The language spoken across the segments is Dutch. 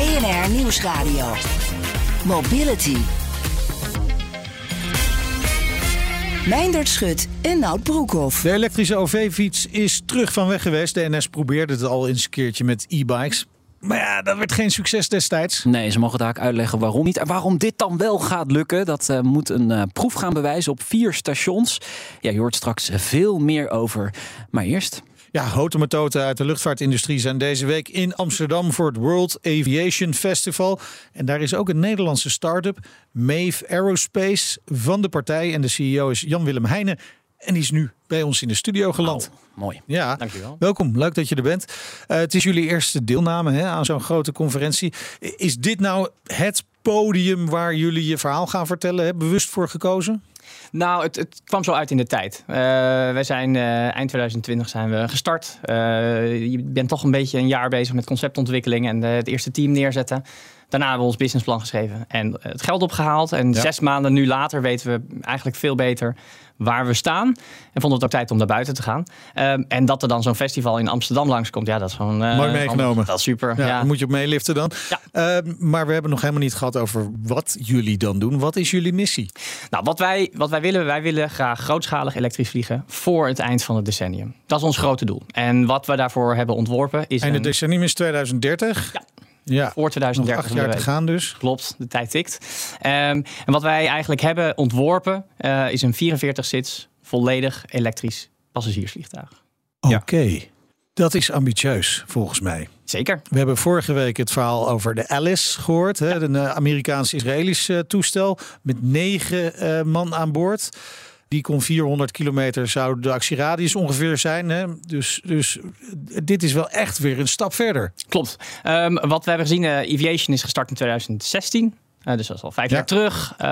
BNR Nieuwsradio. Mobility. Meindert Schut en Nout Broekhoff. De elektrische OV-fiets is terug van weg geweest. De NS probeerde het al eens een keertje met e-bikes. Maar ja, dat werd geen succes destijds. Nee, ze mogen daar ook uitleggen waarom niet. En waarom dit dan wel gaat lukken, dat uh, moet een uh, proef gaan bewijzen op vier stations. Ja, je hoort straks veel meer over. Maar eerst... Ja, hotemetoten uit de luchtvaartindustrie zijn deze week in Amsterdam voor het World Aviation Festival. En daar is ook een Nederlandse start-up, Mave Aerospace, van de partij. En de CEO is Jan-Willem Heijnen. En die is nu bij ons in de studio geland. Oh, mooi. Ja, Dankjewel. welkom. Leuk dat je er bent. Uh, het is jullie eerste deelname hè, aan zo'n grote conferentie. Is dit nou het podium waar jullie je verhaal gaan vertellen? Hè? Bewust voor gekozen? Nou, het, het, kwam zo uit in de tijd. Uh, wij zijn uh, eind 2020 zijn we gestart. Uh, je bent toch een beetje een jaar bezig met conceptontwikkeling en het eerste team neerzetten. Daarna hebben we ons businessplan geschreven en het geld opgehaald. En ja. zes maanden nu later weten we eigenlijk veel beter waar we staan. En vonden het ook tijd om naar buiten te gaan. Um, en dat er dan zo'n festival in Amsterdam langskomt, ja, dat is gewoon... Uh, Mooi meegenomen. Dat is super. Ja, moet je op meeliften dan. Ja. Uh, maar we hebben nog helemaal niet gehad over wat jullie dan doen. Wat is jullie missie? Nou, wat wij, wat wij willen, wij willen graag grootschalig elektrisch vliegen voor het eind van het decennium. Dat is ons grote doel. En wat we daarvoor hebben ontworpen is... En het decennium is 2030? Ja. Ja, voor 2030. Nog acht jaar te gaan dus. Klopt, de tijd tikt. Um, en wat wij eigenlijk hebben ontworpen uh, is een 44-sits volledig elektrisch passagiersvliegtuig. Oké, okay. dat is ambitieus volgens mij. Zeker. We hebben vorige week het verhaal over de Alice gehoord. Hè? Een uh, Amerikaans-Israëlisch uh, toestel met negen uh, man aan boord. Die kon 400 kilometer zou de actieradius ongeveer zijn. Hè? Dus, dus dit is wel echt weer een stap verder. Klopt. Um, wat we hebben gezien, uh, Aviation is gestart in 2016. Uh, dus dat is al vijf ja. jaar terug. Uh,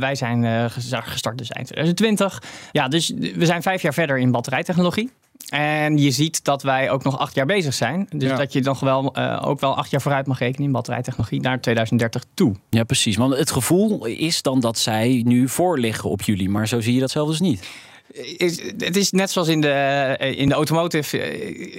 wij zijn uh, gestart dus eind 2020. Ja, dus we zijn vijf jaar verder in batterijtechnologie. En je ziet dat wij ook nog acht jaar bezig zijn. Dus ja. dat je dan wel, uh, ook wel acht jaar vooruit mag rekenen in batterijtechnologie naar 2030 toe. Ja, precies. Want het gevoel is dan dat zij nu voorliggen op jullie. Maar zo zie je dat zelf dus niet. Is, het is net zoals in de, in de automotive.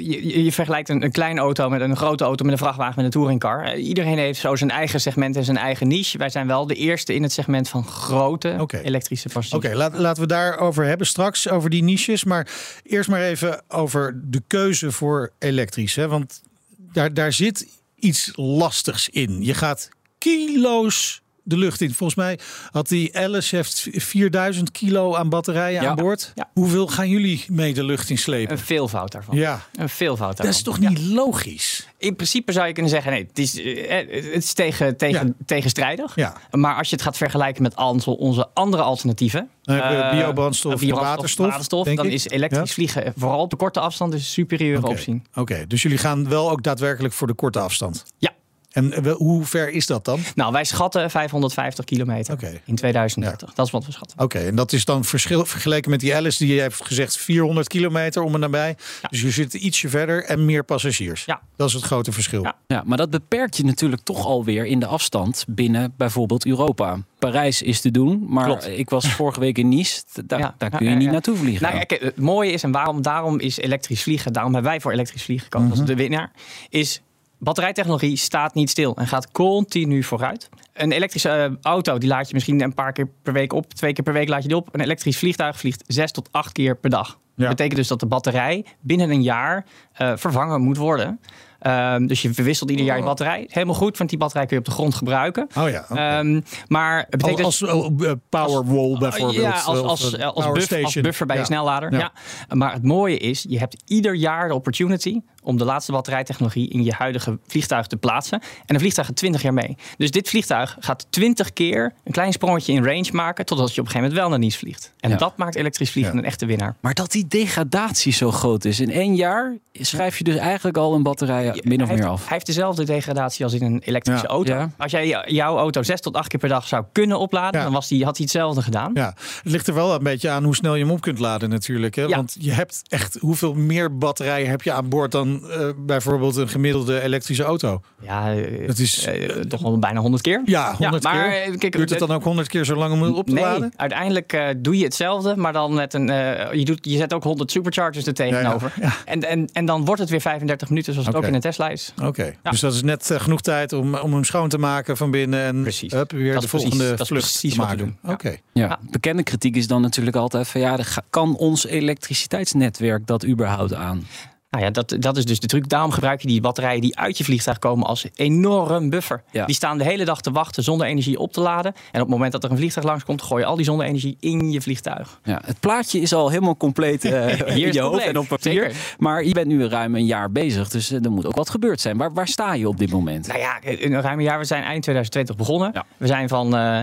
Je, je vergelijkt een, een, kleine auto met een grote auto met een vrachtwagen met een touringcar. Iedereen heeft zo zijn eigen segment en zijn eigen niche. Wij zijn wel de eerste in het segment van grote okay. elektrische passagiers. Oké, okay, laat, laten we daarover hebben straks, over die niches. Maar eerst maar even over de keuze voor elektrisch. Hè? Want daar, daar zit iets lastigs in. Je gaat kilo's de lucht in. Volgens mij had die Alice heeft 4000 kilo aan batterijen ja. aan boord. Ja. Hoeveel gaan jullie mee de lucht in slepen? Een veelvoud daarvan. Ja. Een veelvoud daarvan. Dat is toch niet ja. logisch? In principe zou je kunnen zeggen, nee, het is, het is tegen, tegen, tegenstrijdig. Ja. Maar als je het gaat vergelijken met onze andere alternatieven. We biobrandstof, bio waterstof, waterstof dan is elektrisch vliegen vooral op de korte afstand dus een superieure okay. optie. Oké, okay. dus jullie gaan wel ook daadwerkelijk voor de korte afstand? Ja. En hoe ver is dat dan? Nou, wij schatten 550 kilometer okay. in 2030. Ja. Dat is wat we schatten. Oké, okay, en dat is dan verschil vergeleken met die Alice die je hebt gezegd 400 kilometer om en nabij. Ja. Dus je zit ietsje verder en meer passagiers. Ja. Dat is het grote verschil. Ja. ja, maar dat beperkt je natuurlijk toch alweer in de afstand binnen bijvoorbeeld Europa. Parijs is te doen, maar Klopt. ik was vorige week in Nice. Daar, ja, daar kun je ja, niet naartoe vliegen. Nou, kijk, het mooie is, en waarom daarom is elektrisch vliegen, daarom hebben wij voor elektrisch vliegen gekozen mm -hmm. als de winnaar, is batterijtechnologie staat niet stil en gaat continu vooruit. Een elektrische uh, auto die laat je misschien een paar keer per week op, twee keer per week laat je die op. Een elektrisch vliegtuig vliegt zes tot acht keer per dag. Ja. Dat betekent dus dat de batterij binnen een jaar uh, vervangen moet worden. Ehm, dus je verwisselt ieder jaar je batterij. Helemaal goed, want die batterij kun je op de grond gebruiken. Oh ja. Ehm, maar het betekent als dus- als uh, Powerwall bijvoorbeeld. ja, als, als, als, buff- als buffer bij Ja. je snellader. Ja. Ja. Maar het mooie is, je hebt ieder jaar de opportunity om de laatste batterijtechnologie in je huidige vliegtuig te plaatsen. En een vliegtuig gaat 20 jaar mee. Dus dit vliegtuig gaat 20 keer een klein sprongetje in range maken, totdat je op een gegeven moment wel naar Nice vliegt. En Ja. dat maakt elektrisch vliegen Ja. een echte winnaar. Maar dat die degradatie zo groot is. In één jaar schrijf je dus eigenlijk al een batterij min of meer heeft, af. Hij heeft dezelfde degradatie als in een elektrische Ja. auto. Ja. Als jij jouw auto zes tot acht keer per dag zou kunnen opladen, Ja. dan was die, had hij hetzelfde gedaan. Ja, het ligt er wel een beetje aan hoe snel je hem op kunt laden natuurlijk. Hè? Ja. Want je hebt echt hoeveel meer batterijen heb je aan boord dan eh, bijvoorbeeld een gemiddelde elektrische auto. Ja, eh, Het is eh, toch wel bijna 100 keer. ja, 100 maar, keer. eh, kijk, Duurt het dan ook 100 keer zo lang om het op te nee, laden? uiteindelijk eh, doe je hetzelfde, maar dan met een. eh, je, doet, je zet ook 100 superchargers er tegenover. Ja, En, en, en dan wordt het weer 35 minuten, zoals het ook in een Tesla is. Oké, dus dat is net genoeg tijd om, om hem schoon te maken van binnen en Precies. hup, weer Dat de is precies- volgende dat is vlucht precies te maken. doen. Ja. Oké. Ja. Ja. Bekende kritiek is dan natuurlijk altijd van ja, kan ons elektriciteitsnetwerk dat überhaupt aan? Nou ja, dat, dat is dus de truc. Daarom gebruik je die batterijen die uit je vliegtuig komen als enorm buffer. Ja. Die staan de hele dag te wachten zonder energie op te laden. En op het moment dat er een vliegtuig langskomt, gooi je al die zonne-energie in je vliegtuig. Ja, het plaatje is al helemaal compleet eh, Hier in het je hoofd en op papier. Zeker. Maar je bent nu ruim een jaar bezig, dus eh, er moet ook wat gebeurd zijn. Waar, waar sta je op dit moment? Nou ja, in een ruim een jaar. We zijn eind 2020 begonnen. Ja. We zijn van eh,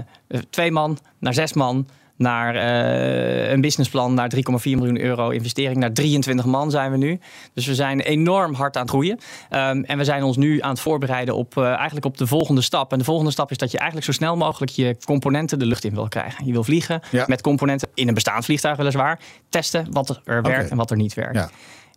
twee man naar zes man. Naar eh, een businessplan, naar 3,4 miljoen euro investering. Naar 23 man zijn we nu. Dus we zijn enorm hard aan het groeien. Ehm, en we zijn ons nu aan het voorbereiden op, eh, eigenlijk op de volgende stap. En de volgende stap is dat je eigenlijk zo snel mogelijk je componenten de lucht in wil krijgen. Je wil vliegen Ja. met componenten in een bestaand vliegtuig weliswaar. Testen wat er werkt en wat er niet werkt. Ja.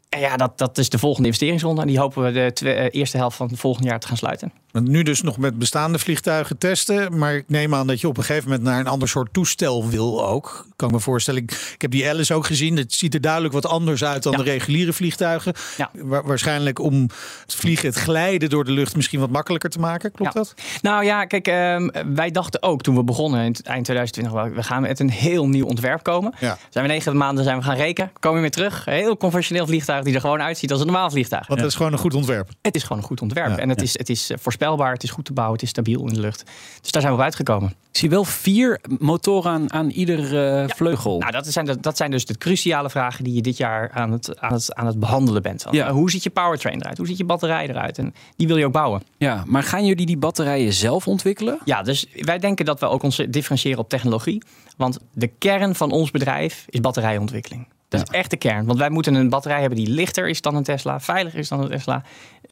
En ja, dat, dat is de volgende investeringsronde. En die hopen we de eh, eerste helft van het volgende jaar te gaan sluiten. Want nu dus nog met bestaande vliegtuigen testen. Maar ik neem aan dat je op een gegeven moment naar een ander soort toestel wil ook. Kan ik me voorstellen. Ik, ik heb die Alice ook gezien. Het ziet er duidelijk wat anders uit dan Ja. de reguliere vliegtuigen. Ja. Wa- waarschijnlijk om het vliegen, het glijden door de lucht misschien wat makkelijker te maken. Klopt Ja. dat? Nou ja, kijk, ehm, wij dachten ook toen we begonnen in het eind 2020, wel, we gaan met een heel nieuw ontwerp komen. Ja. Zijn we negen maanden zijn we gaan rekenen, komen we weer terug. Een heel conventioneel vliegtuig die er gewoon uitziet als een normaal vliegtuig. Want dat is gewoon een goed ontwerp. Het is gewoon een goed ontwerp en het, is, het is eh, voorspelbaar, het is goed te bouwen, het is stabiel in de lucht. Dus daar zijn we op uitgekomen. Ik zie wel vier motoren aan, aan ieder eh, vleugel. Nou, dat zijn, dat zijn dus de cruciale vragen die je dit jaar aan het, aan het, aan het behandelen bent. Ja. hoe ziet je powertrain eruit? Hoe ziet je batterij eruit? En die wil je ook bouwen. Ja, maar gaan jullie die batterijen zelf ontwikkelen? Ja, dus wij denken dat we ook ons differentiëren op technologie. Want de kern van ons bedrijf is batterijontwikkeling. Dat is echt de kern. Want wij moeten een batterij hebben die lichter is dan een Tesla, veiliger is dan een Tesla.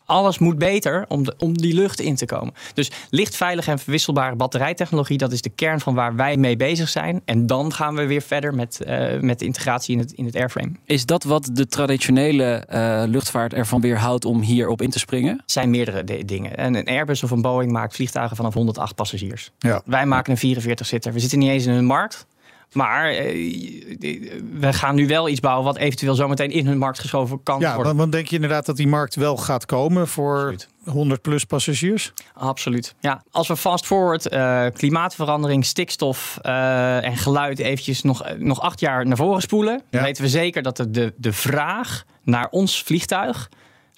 Alles moet beter om, de, om die lucht in te komen. Dus licht, veilige en verwisselbare batterijtechnologie, dat is de kern van waar wij mee bezig zijn. En dan gaan we weer verder met, eh, met de integratie in het, in het airframe. Is dat wat de traditionele eh, luchtvaart ervan weerhoudt om hierop in te springen? Het zijn meerdere de- dingen. En een Airbus of een Boeing maakt vliegtuigen vanaf 108 passagiers. Ja. Wij maken een 44-zitter. We zitten niet eens in hun markt. Maar eh, we gaan nu wel iets bouwen wat eventueel zometeen in hun markt geschoven kan Ja, worden. want, want denk je inderdaad dat die markt wel gaat komen voor Absoluut. 100 plus passagiers? Absoluut. Ja, als we fast forward eh, klimaatverandering, stikstof eh, en geluid eventjes nog, nog acht jaar naar voren spoelen, Ja. dan weten we zeker dat de, de, de vraag naar ons vliegtuig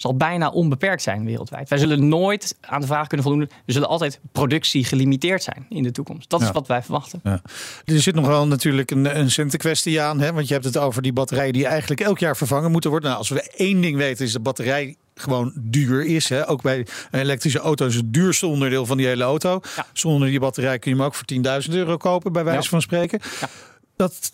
zal bijna onbeperkt zijn wereldwijd. Wij zullen nooit aan de vraag kunnen voldoen. Er zullen altijd productie gelimiteerd zijn in de toekomst. Dat Ja. is wat wij verwachten. Ja. Er zit nog wel natuurlijk een, een centenkwestie aan. Hè? Want je hebt het over die batterijen die eigenlijk elk jaar vervangen moeten worden. Nou, als we één ding weten is dat batterij gewoon duur is. Hè? Ook bij een elektrische auto is het duurste onderdeel van die hele auto. Ja. Zonder die batterij kun je hem ook voor 10.000 euro kopen, bij wijze Ja. van spreken. Ja. Dat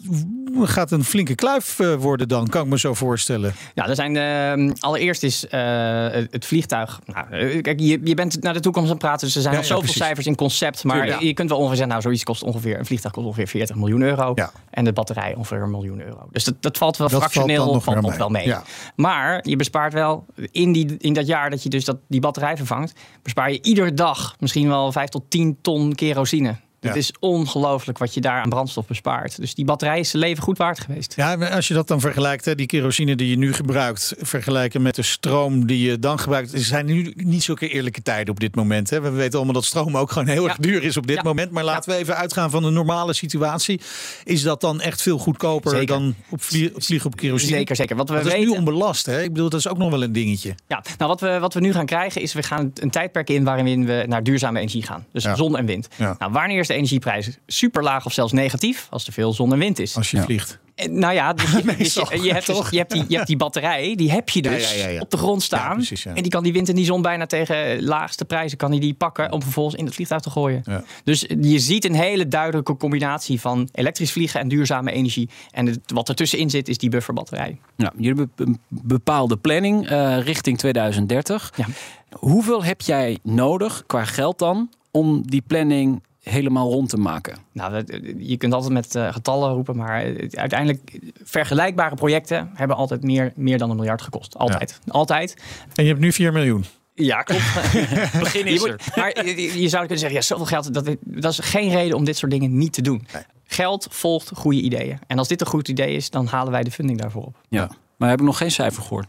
gaat een flinke kluif eh, worden dan, kan ik me zo voorstellen. Ja, er zijn eh, allereerst is eh, het vliegtuig. Nou, eh, kijk, je, je bent naar de toekomst aan het praten, dus er zijn Ja, nog zoveel precies. cijfers in concept. Maar je kunt wel ongeveer zeggen, nou, zoiets kost ongeveer, een vliegtuig kost ongeveer 40 miljoen euro. Ja. En de batterij ongeveer een miljoen euro. Dus dat, dat valt wel Dat fractioneel nog valt nog mee. wel mee. Ja. Maar je bespaart wel in, die, in dat jaar dat je dus dat, die batterij vervangt, bespaar je ieder dag misschien wel 5 tot 10 ton kerosine. Het Ja. is ongelooflijk wat je daar aan brandstof bespaart. Dus die batterij is zijn leven goed waard geweest. Ja, maar als je dat dan vergelijkt, hè, die kerosine die je nu gebruikt, vergelijken met de stroom die je dan gebruikt. Er zijn nu niet zulke eerlijke tijden op dit moment. Hè. We weten allemaal dat stroom ook gewoon heel Ja. erg duur is op dit Ja. moment. Maar laten we even uitgaan van de normale situatie. Is dat dan echt veel goedkoper Zeker. dan op vlie- vliegen op kerosine? Zeker, zeker. Wat we Dat is nu onbelast. Hè? Ik bedoel, dat is ook nog wel een dingetje. Ja, nou wat we, wat we nu gaan krijgen is, we gaan een tijdperk in waarin we naar duurzame energie gaan. Dus zon en wind. Nou, wanneer is de energieprijs super laag of zelfs negatief? Als er veel zon en wind is. Als je Ja. vliegt. Eh, Nou ja, dus je, dus je, je hebt dus- toch? je, hebt die, je hebt die batterij, die heb je dus Ja, ja, ja, ja. op de grond staan. Ja, precies, ja. En die kan die wind en die zon bijna tegen laagste prijzen kan die, die pakken om vervolgens in het vliegtuig te gooien. Ja. Dus je ziet een hele duidelijke combinatie van elektrisch vliegen en duurzame energie. En het, wat ertussenin zit is die bufferbatterij. Ja, jullie hebben een bepaalde planning eh, richting 2030. Ja. Hoeveel heb jij nodig, qua geld dan, om die planning helemaal rond te maken? Nou, je kunt altijd met eh, getallen roepen, maar uiteindelijk vergelijkbare projecten hebben altijd meer, meer dan een miljard gekost. Altijd. Altijd. En je hebt nu 4 miljoen. Ja, klopt. Begin Je moet- maar je, je zou kunnen zeggen, ja, zoveel geld, dat, dat is geen reden om dit soort dingen niet te doen. Geld volgt goede ideeën. En als dit een goed idee is, dan halen wij de funding daarvoor op. Ja. Maar heb ik nog geen cijfer gehoord.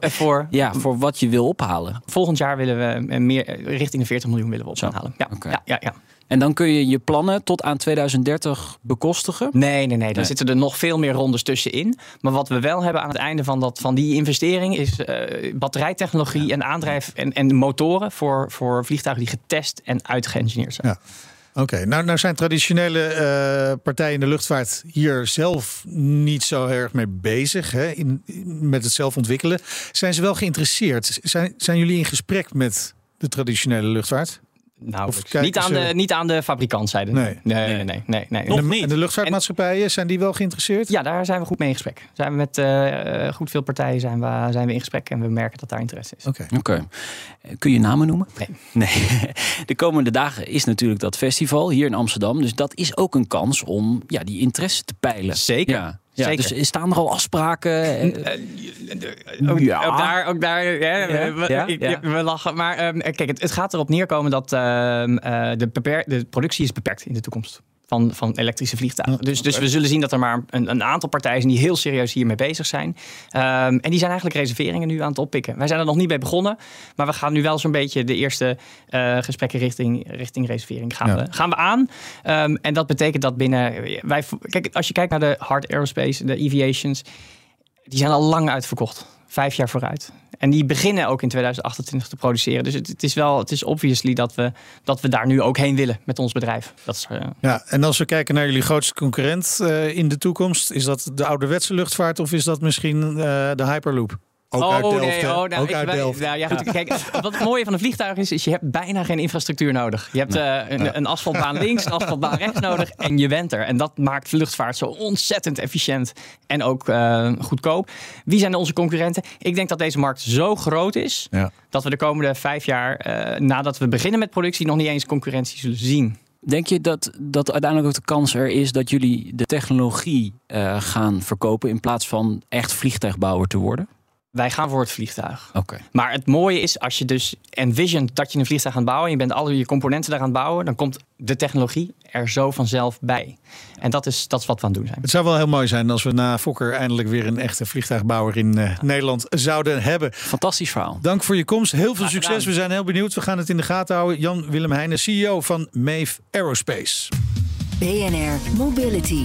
Eh, voor Ja, voor wat je wil ophalen. volgend jaar willen we eh, meer, richting de 40 miljoen willen we op Zo, gaan halen. Ja, oké. ja, ja, ja. En dan kun je je plannen tot aan 2030 bekostigen. Nee, nee, nee. Dan Nee. zitten er nog veel meer rondes tussenin. Maar wat we wel hebben aan het einde van, dat, van die investering is eh, batterijtechnologie en aandrijf en, en motoren voor, voor vliegtuigen die getest en uitgeëngineerd zijn. Ja. Oké, nou, nou zijn traditionele eh, partijen in de luchtvaart hier zelf niet zo erg mee bezig hè, in, in- met het zelf ontwikkelen. Zijn ze wel geïnteresseerd? Zijn, zijn jullie in gesprek met de traditionele luchtvaart? Nou, Of kijken niet aan, ze- de, niet aan de fabrikantzijde. Nee. nee, nee, nee. nee, nee. En de, en de luchtvaartmaatschappijen, zijn die wel geïnteresseerd? Ja, daar zijn we goed mee in gesprek. Zijn we met eh, goed veel partijen zijn we, zijn we in gesprek en we merken dat daar interesse is. Oké. Oké. Eh, Kun je namen noemen? Nee. Nee. De komende dagen is natuurlijk dat festival hier in Amsterdam. Dus dat is ook een kans om ja, die interesse te peilen. Zeker. Ja. Ja, Zeker. dus staan er al afspraken? Eh, Ook, Ja. ook daar, ook daar hè, Ja, we, ja, ik- ja. we lachen. Maar ehm, kijk, het, het gaat erop neerkomen dat ehm, eh, de, beper- de productie is beperkt in de toekomst. Van, van elektrische vliegtuigen. dus, dus we zullen zien dat er maar een, een aantal partijen zijn die heel serieus hiermee bezig zijn. Ehm, en die zijn eigenlijk reserveringen nu aan het oppikken. Wij zijn er nog niet bij begonnen. Maar we gaan nu wel zo'n beetje de eerste eh, gesprekken richting, richting reservering gaan, Ja. we, gaan we aan. Ehm, en dat betekent dat binnen. Wij, kijk, als je kijkt naar de hard aerospace, de aviations. Die zijn al lang uitverkocht. Vijf jaar vooruit. En die beginnen ook in 2028 te produceren. Dus het, is wel, het is obviously dat we, dat we daar nu ook heen willen met ons bedrijf. Dat is, eh, Ja, en als we kijken naar jullie grootste concurrent eh, in de toekomst, is dat de ouderwetse luchtvaart of is dat misschien eh, de Hyperloop? Ook uit Delft, hè? oh, nou, ook ik- uit wij- Delft. nou, ja, goed, Kijk, wat het mooie van een vliegtuig is, is je hebt bijna geen infrastructuur nodig. Je hebt eh, een, een asfaltbaan links, een asfaltbaan rechts nodig en je bent er. En dat maakt luchtvaart zo ontzettend efficiënt en ook eh, goedkoop. Wie zijn onze concurrenten? Ik denk dat deze markt zo groot is, Ja. dat we de komende vijf jaar, eh, nadat we beginnen met productie, nog niet eens concurrentie zullen zien. Denk je dat, dat uiteindelijk ook de kans er is dat jullie de technologie eh, gaan verkopen in plaats van echt vliegtuigbouwer te worden? Wij gaan voor het vliegtuig. Oké. Maar het mooie is, als je dus envision dat je een vliegtuig gaat bouwen... en je bent alle je componenten daar aan het bouwen... dan komt de technologie er zo vanzelf bij. En dat is, dat is wat we aan het doen zijn. Het zou wel heel mooi zijn als we na Fokker eindelijk weer een echte vliegtuigbouwer in eh, Nederland zouden hebben. Fantastisch verhaal. Dank voor je komst. Heel veel succes. gedaan. We zijn heel benieuwd. We gaan het in de gaten houden. Jan Willem Heijnen, CEO van Mave Aerospace. BNR Mobility.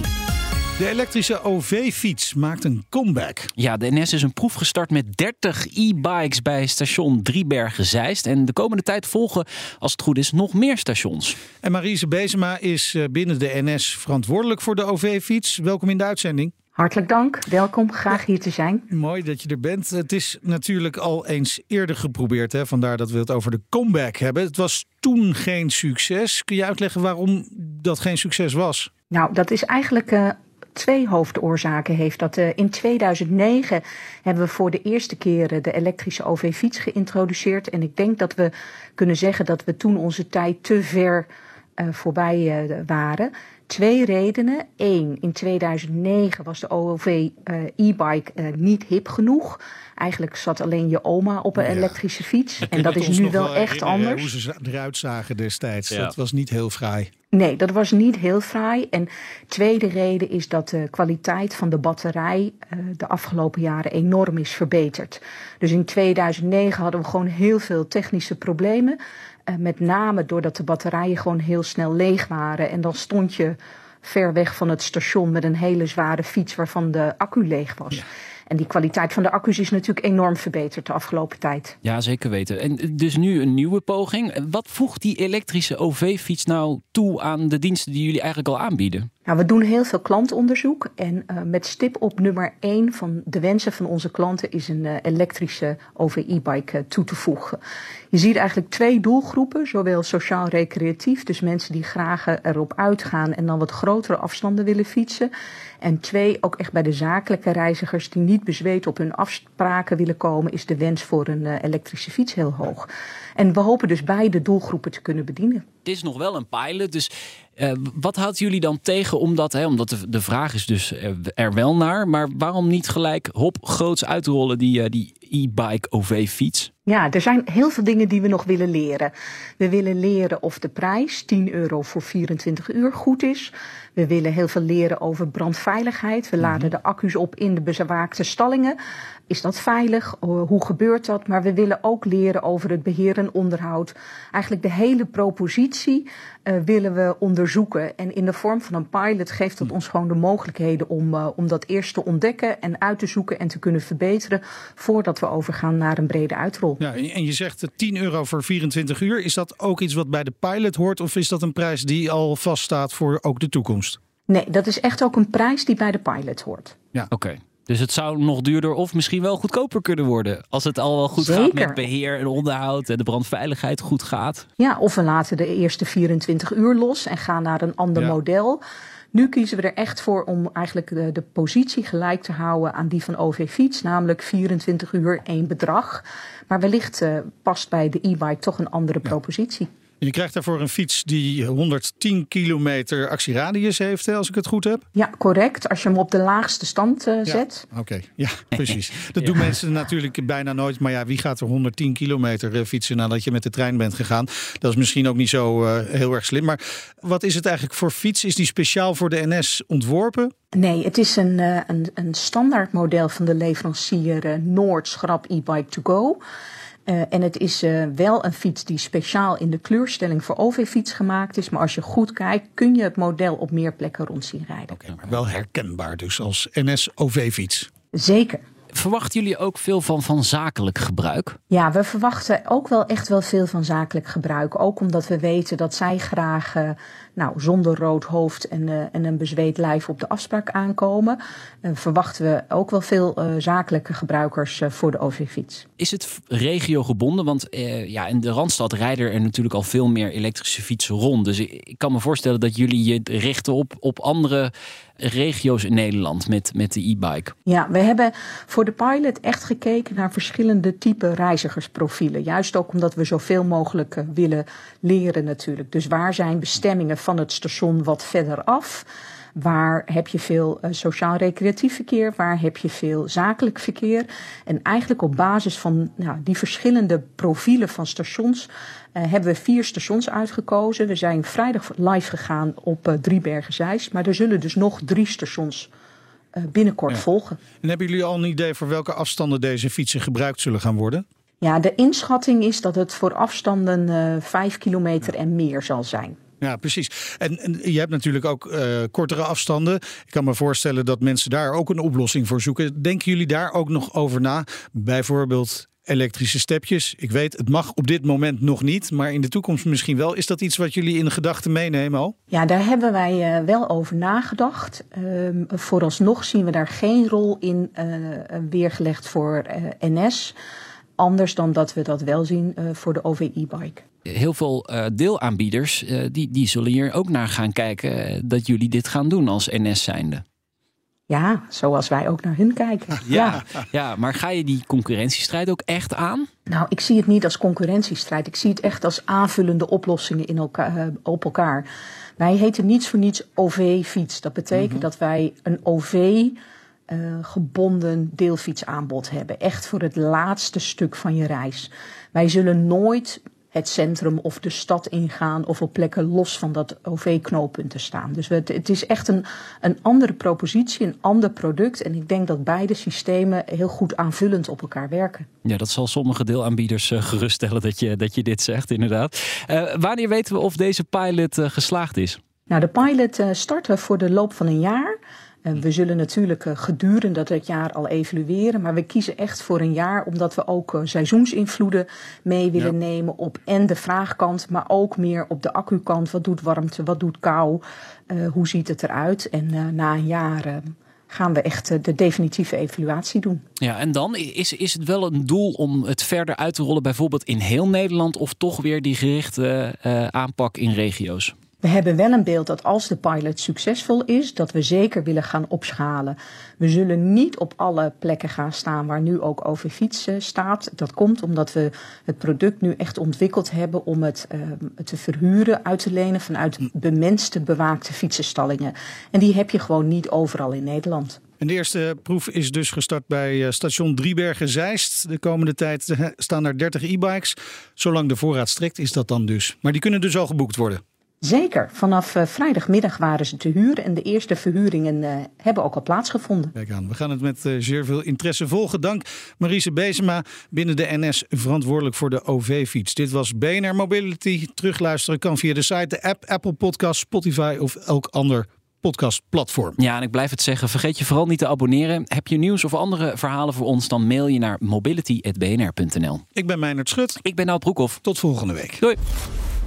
De elektrische OV-fiets maakt een comeback. Ja, de NS is een proef gestart met 30 e-bikes bij station Driebergen-Zeist. En de komende tijd volgen, als het goed is, nog meer stations. En Marise Bezema is eh, binnen de NS verantwoordelijk voor de OV-fiets. Welkom in de uitzending. Hartelijk dank, welkom, graag hier te zijn. Mooi dat je er bent. Het is natuurlijk al eens eerder geprobeerd. Hè? Vandaar dat we het over de comeback hebben. Het was toen geen succes. Kun je uitleggen waarom dat geen succes was? Nou, dat is eigenlijk eh, twee hoofdoorzaken heeft dat. eh, in 2009 hebben we voor de eerste keer de elektrische OV-fiets geïntroduceerd. En ik denk dat we kunnen zeggen dat we toen onze tijd te ver eh, voorbij eh, waren. Twee redenen. Eén, in 2009 was de OOV e-bike niet hip genoeg. Eigenlijk zat alleen je oma op een elektrische fiets. En dat is nu wel echt anders. Hoe ze eruit zagen destijds. Dat was niet heel fraai. Nee, dat was niet heel fraai. En tweede reden is dat de kwaliteit van de batterij uh, de afgelopen jaren enorm is verbeterd. Dus in 2009 hadden we gewoon heel veel technische problemen. Uh, met name doordat de batterijen gewoon heel snel leeg waren. En dan stond je ver weg van het station met een hele zware fiets waarvan de accu leeg was. Ja. En die kwaliteit van de accu's is natuurlijk enorm verbeterd de afgelopen tijd. Ja, zeker weten. En dus nu een nieuwe poging. Wat voegt die elektrische OV-fiets nou toe aan de diensten die jullie eigenlijk al aanbieden? Nou, we doen heel veel klantonderzoek en uh, met stip op nummer 1 van de wensen van onze klanten is een uh, elektrische OV-e-bike uh, toe te voegen. Je ziet eigenlijk twee doelgroepen, zowel sociaal-recreatief, dus mensen die graag erop uitgaan en dan wat grotere afstanden willen fietsen. En twee, ook echt bij de zakelijke reizigers die niet bezweet op hun afspraken willen komen, is de wens voor een elektrische fiets heel hoog. En we hopen dus beide doelgroepen te kunnen bedienen. Het is nog wel een pilot, dus wat houdt jullie dan tegen? Omdat, hè, omdat de, de vraag is dus er wel naar, maar waarom niet gelijk hop groots uitrollen die, uh, die e-bike OV-fiets? Ja, er zijn heel veel dingen die we nog willen leren. We willen leren of de prijs 10 euro voor 24 uur goed is. We willen heel veel leren over brandveiligheid. We laden de accu's op in de bewaakte stallingen. Is dat veilig? Hoe gebeurt dat? Maar we willen ook leren over het beheer en onderhoud. Eigenlijk de hele propositie uh, willen we onderzoeken. En in de vorm van een pilot geeft dat ons gewoon de mogelijkheden om, uh, om dat eerst te ontdekken en uit te zoeken en te kunnen verbeteren voordat we overgaan naar een brede uitrol. Ja, en je zegt 10 euro voor 24 uur. Is dat ook iets wat bij de pilot hoort of is dat een prijs die al vaststaat voor ook de toekomst? Nee, dat is echt ook een prijs die bij de pilot hoort. Ja, oké. Dus het zou nog duurder of misschien wel goedkoper kunnen worden. Als het al wel goed Zeker. gaat met beheer en onderhoud en de brandveiligheid goed gaat. Ja, of we laten de eerste 24 uur los en gaan naar een ander ja. model. Nu kiezen we er echt voor om eigenlijk de, de positie gelijk te houden aan die van OV Fiets, namelijk 24 uur één bedrag. Maar wellicht uh, past bij de e-bike toch een andere ja. propositie. Je krijgt daarvoor een fiets die 110 kilometer actieradius heeft, als ik het goed heb. Ja, correct. Als je hem op de laagste stand uh, zet. Oké, okay. ja, precies. Dat ja. doen mensen natuurlijk bijna nooit. Maar ja, wie gaat er 110 kilometer uh, fietsen nadat je met de trein bent gegaan? Dat is misschien ook niet zo uh, heel erg slim. Maar wat is het eigenlijk voor fiets? Is die speciaal voor de NS ontworpen? Nee, het is een, een, een standaard model van de leverancier Noord Schrap e-bike to go. Uh, en het is uh, wel een fiets die speciaal in de kleurstelling voor OV-fiets gemaakt is. Maar als je goed kijkt, kun je het model op meer plekken rond zien rijden. Oké, okay, maar wel herkenbaar dus als NS-OV-fiets. Zeker. Verwachten jullie ook veel van, van zakelijk gebruik? Ja, we verwachten ook wel echt wel veel van zakelijk gebruik. Ook omdat we weten dat zij graag uh, nou, zonder rood hoofd en, uh, en een bezweet lijf op de afspraak aankomen. Uh, verwachten we ook wel veel zakelijke gebruikers voor de OV-fiets. Is het regiogebonden? Want ja, in de Randstad rijden er natuurlijk al veel meer elektrische fietsen rond. Dus ik, kan me voorstellen dat jullie je richten op, op andere regio's in Nederland met, met de e-bike. Ja, we hebben voor de pilot echt gekeken naar verschillende type reizigersprofielen. Juist ook omdat we zoveel mogelijk willen leren natuurlijk. Dus waar zijn bestemmingen van het station wat verder af? Waar heb je veel uh, sociaal-recreatief verkeer? Waar heb je veel zakelijk verkeer? En eigenlijk op basis van nou, die verschillende profielen van stations uh, hebben we vier stations uitgekozen. We zijn vrijdag live gegaan op uh, Driebergen-Zeist. Maar er zullen dus nog drie stations binnenkort ja. volgen. En hebben jullie al een idee voor welke afstanden deze fietsen gebruikt zullen gaan worden? Ja, de inschatting is dat het voor afstanden vijf kilometer en meer zal zijn. Ja, precies. En, en, je hebt natuurlijk ook uh, kortere afstanden. Ik kan me voorstellen dat mensen daar ook een oplossing voor zoeken. Denken jullie daar ook nog over na? Bijvoorbeeld elektrische stepjes. Ik weet, het mag op dit moment nog niet, maar in de toekomst misschien wel. Is dat iets wat jullie in de gedachten meenemen al? Ja, daar hebben wij uh, wel over nagedacht. Uh, vooralsnog zien we daar geen rol in uh, weergelegd voor NS. Anders dan dat we dat wel zien voor de OV-e-bike. Heel veel deelaanbieders die, die zullen hier ook naar gaan kijken dat jullie dit gaan doen als NS zijnde. Ja, zoals wij ook naar hun kijken. Ja, ja, maar ga je die concurrentiestrijd ook echt aan? Nou, ik zie het niet als concurrentiestrijd. Ik zie het echt als aanvullende oplossingen in elkaar, eh, op elkaar. Wij heten niets voor niets OV-fiets. Dat betekent dat wij een OV eh, gebonden deelfietsaanbod hebben. Echt voor het laatste stuk van je reis. Wij zullen nooit het centrum of de stad ingaan of op plekken los van dat OV-knooppunt te staan. Dus het, het is echt een, een andere propositie, een ander product. En ik denk dat beide systemen heel goed aanvullend op elkaar werken. Ja, dat zal sommige deelaanbieders uh, geruststellen dat je, dat je dit zegt, inderdaad. Uh, wanneer weten we of deze pilot uh, geslaagd is? Nou, de pilot starten voor de loop van een jaar. We zullen natuurlijk gedurende dat jaar al evalueren, maar we kiezen echt voor een jaar omdat we ook seizoensinvloeden mee willen ja. nemen op en de vraagkant, maar ook meer op de accukant. Wat doet warmte, wat doet kou, uh, hoe ziet het eruit? En na een jaar gaan we echt de definitieve evaluatie doen. Ja, en dan is, is het wel een doel om het verder uit te rollen, bijvoorbeeld in heel Nederland, of toch weer die gerichte aanpak in regio's? We hebben wel een beeld dat als de pilot succesvol is, dat we zeker willen gaan opschalen. We zullen niet op alle plekken gaan staan waar nu ook over fietsen staat. Dat komt omdat we het product nu echt ontwikkeld hebben om het uh, te verhuren, uit te lenen vanuit bemenste, bewaakte fietsenstallingen. En die heb je gewoon niet overal in Nederland. En de eerste proef is dus gestart bij station Driebergen-Zeist. De komende tijd staan er 30 e-bikes. Zolang de voorraad strekt is dat dan dus. Maar die kunnen dus al geboekt worden. Zeker. Vanaf uh, vrijdagmiddag waren ze te huren en de eerste verhuringen uh, hebben ook al plaatsgevonden. Kijk aan, we gaan het met uh, zeer veel interesse volgen. Dank Marise Bezema, binnen de NS verantwoordelijk voor de OV-fiets. Dit was BNR Mobility. Terugluisteren kan via de site, de app, Apple Podcast, Spotify of elk ander podcastplatform. Ja, en ik blijf het zeggen, vergeet je vooral niet te abonneren. Heb je nieuws of andere verhalen voor ons, dan mail je naar mobility.bnr.nl. Ik ben Meijnerd Schut. Ik ben Nout Broekhoff. Tot volgende week. Doei.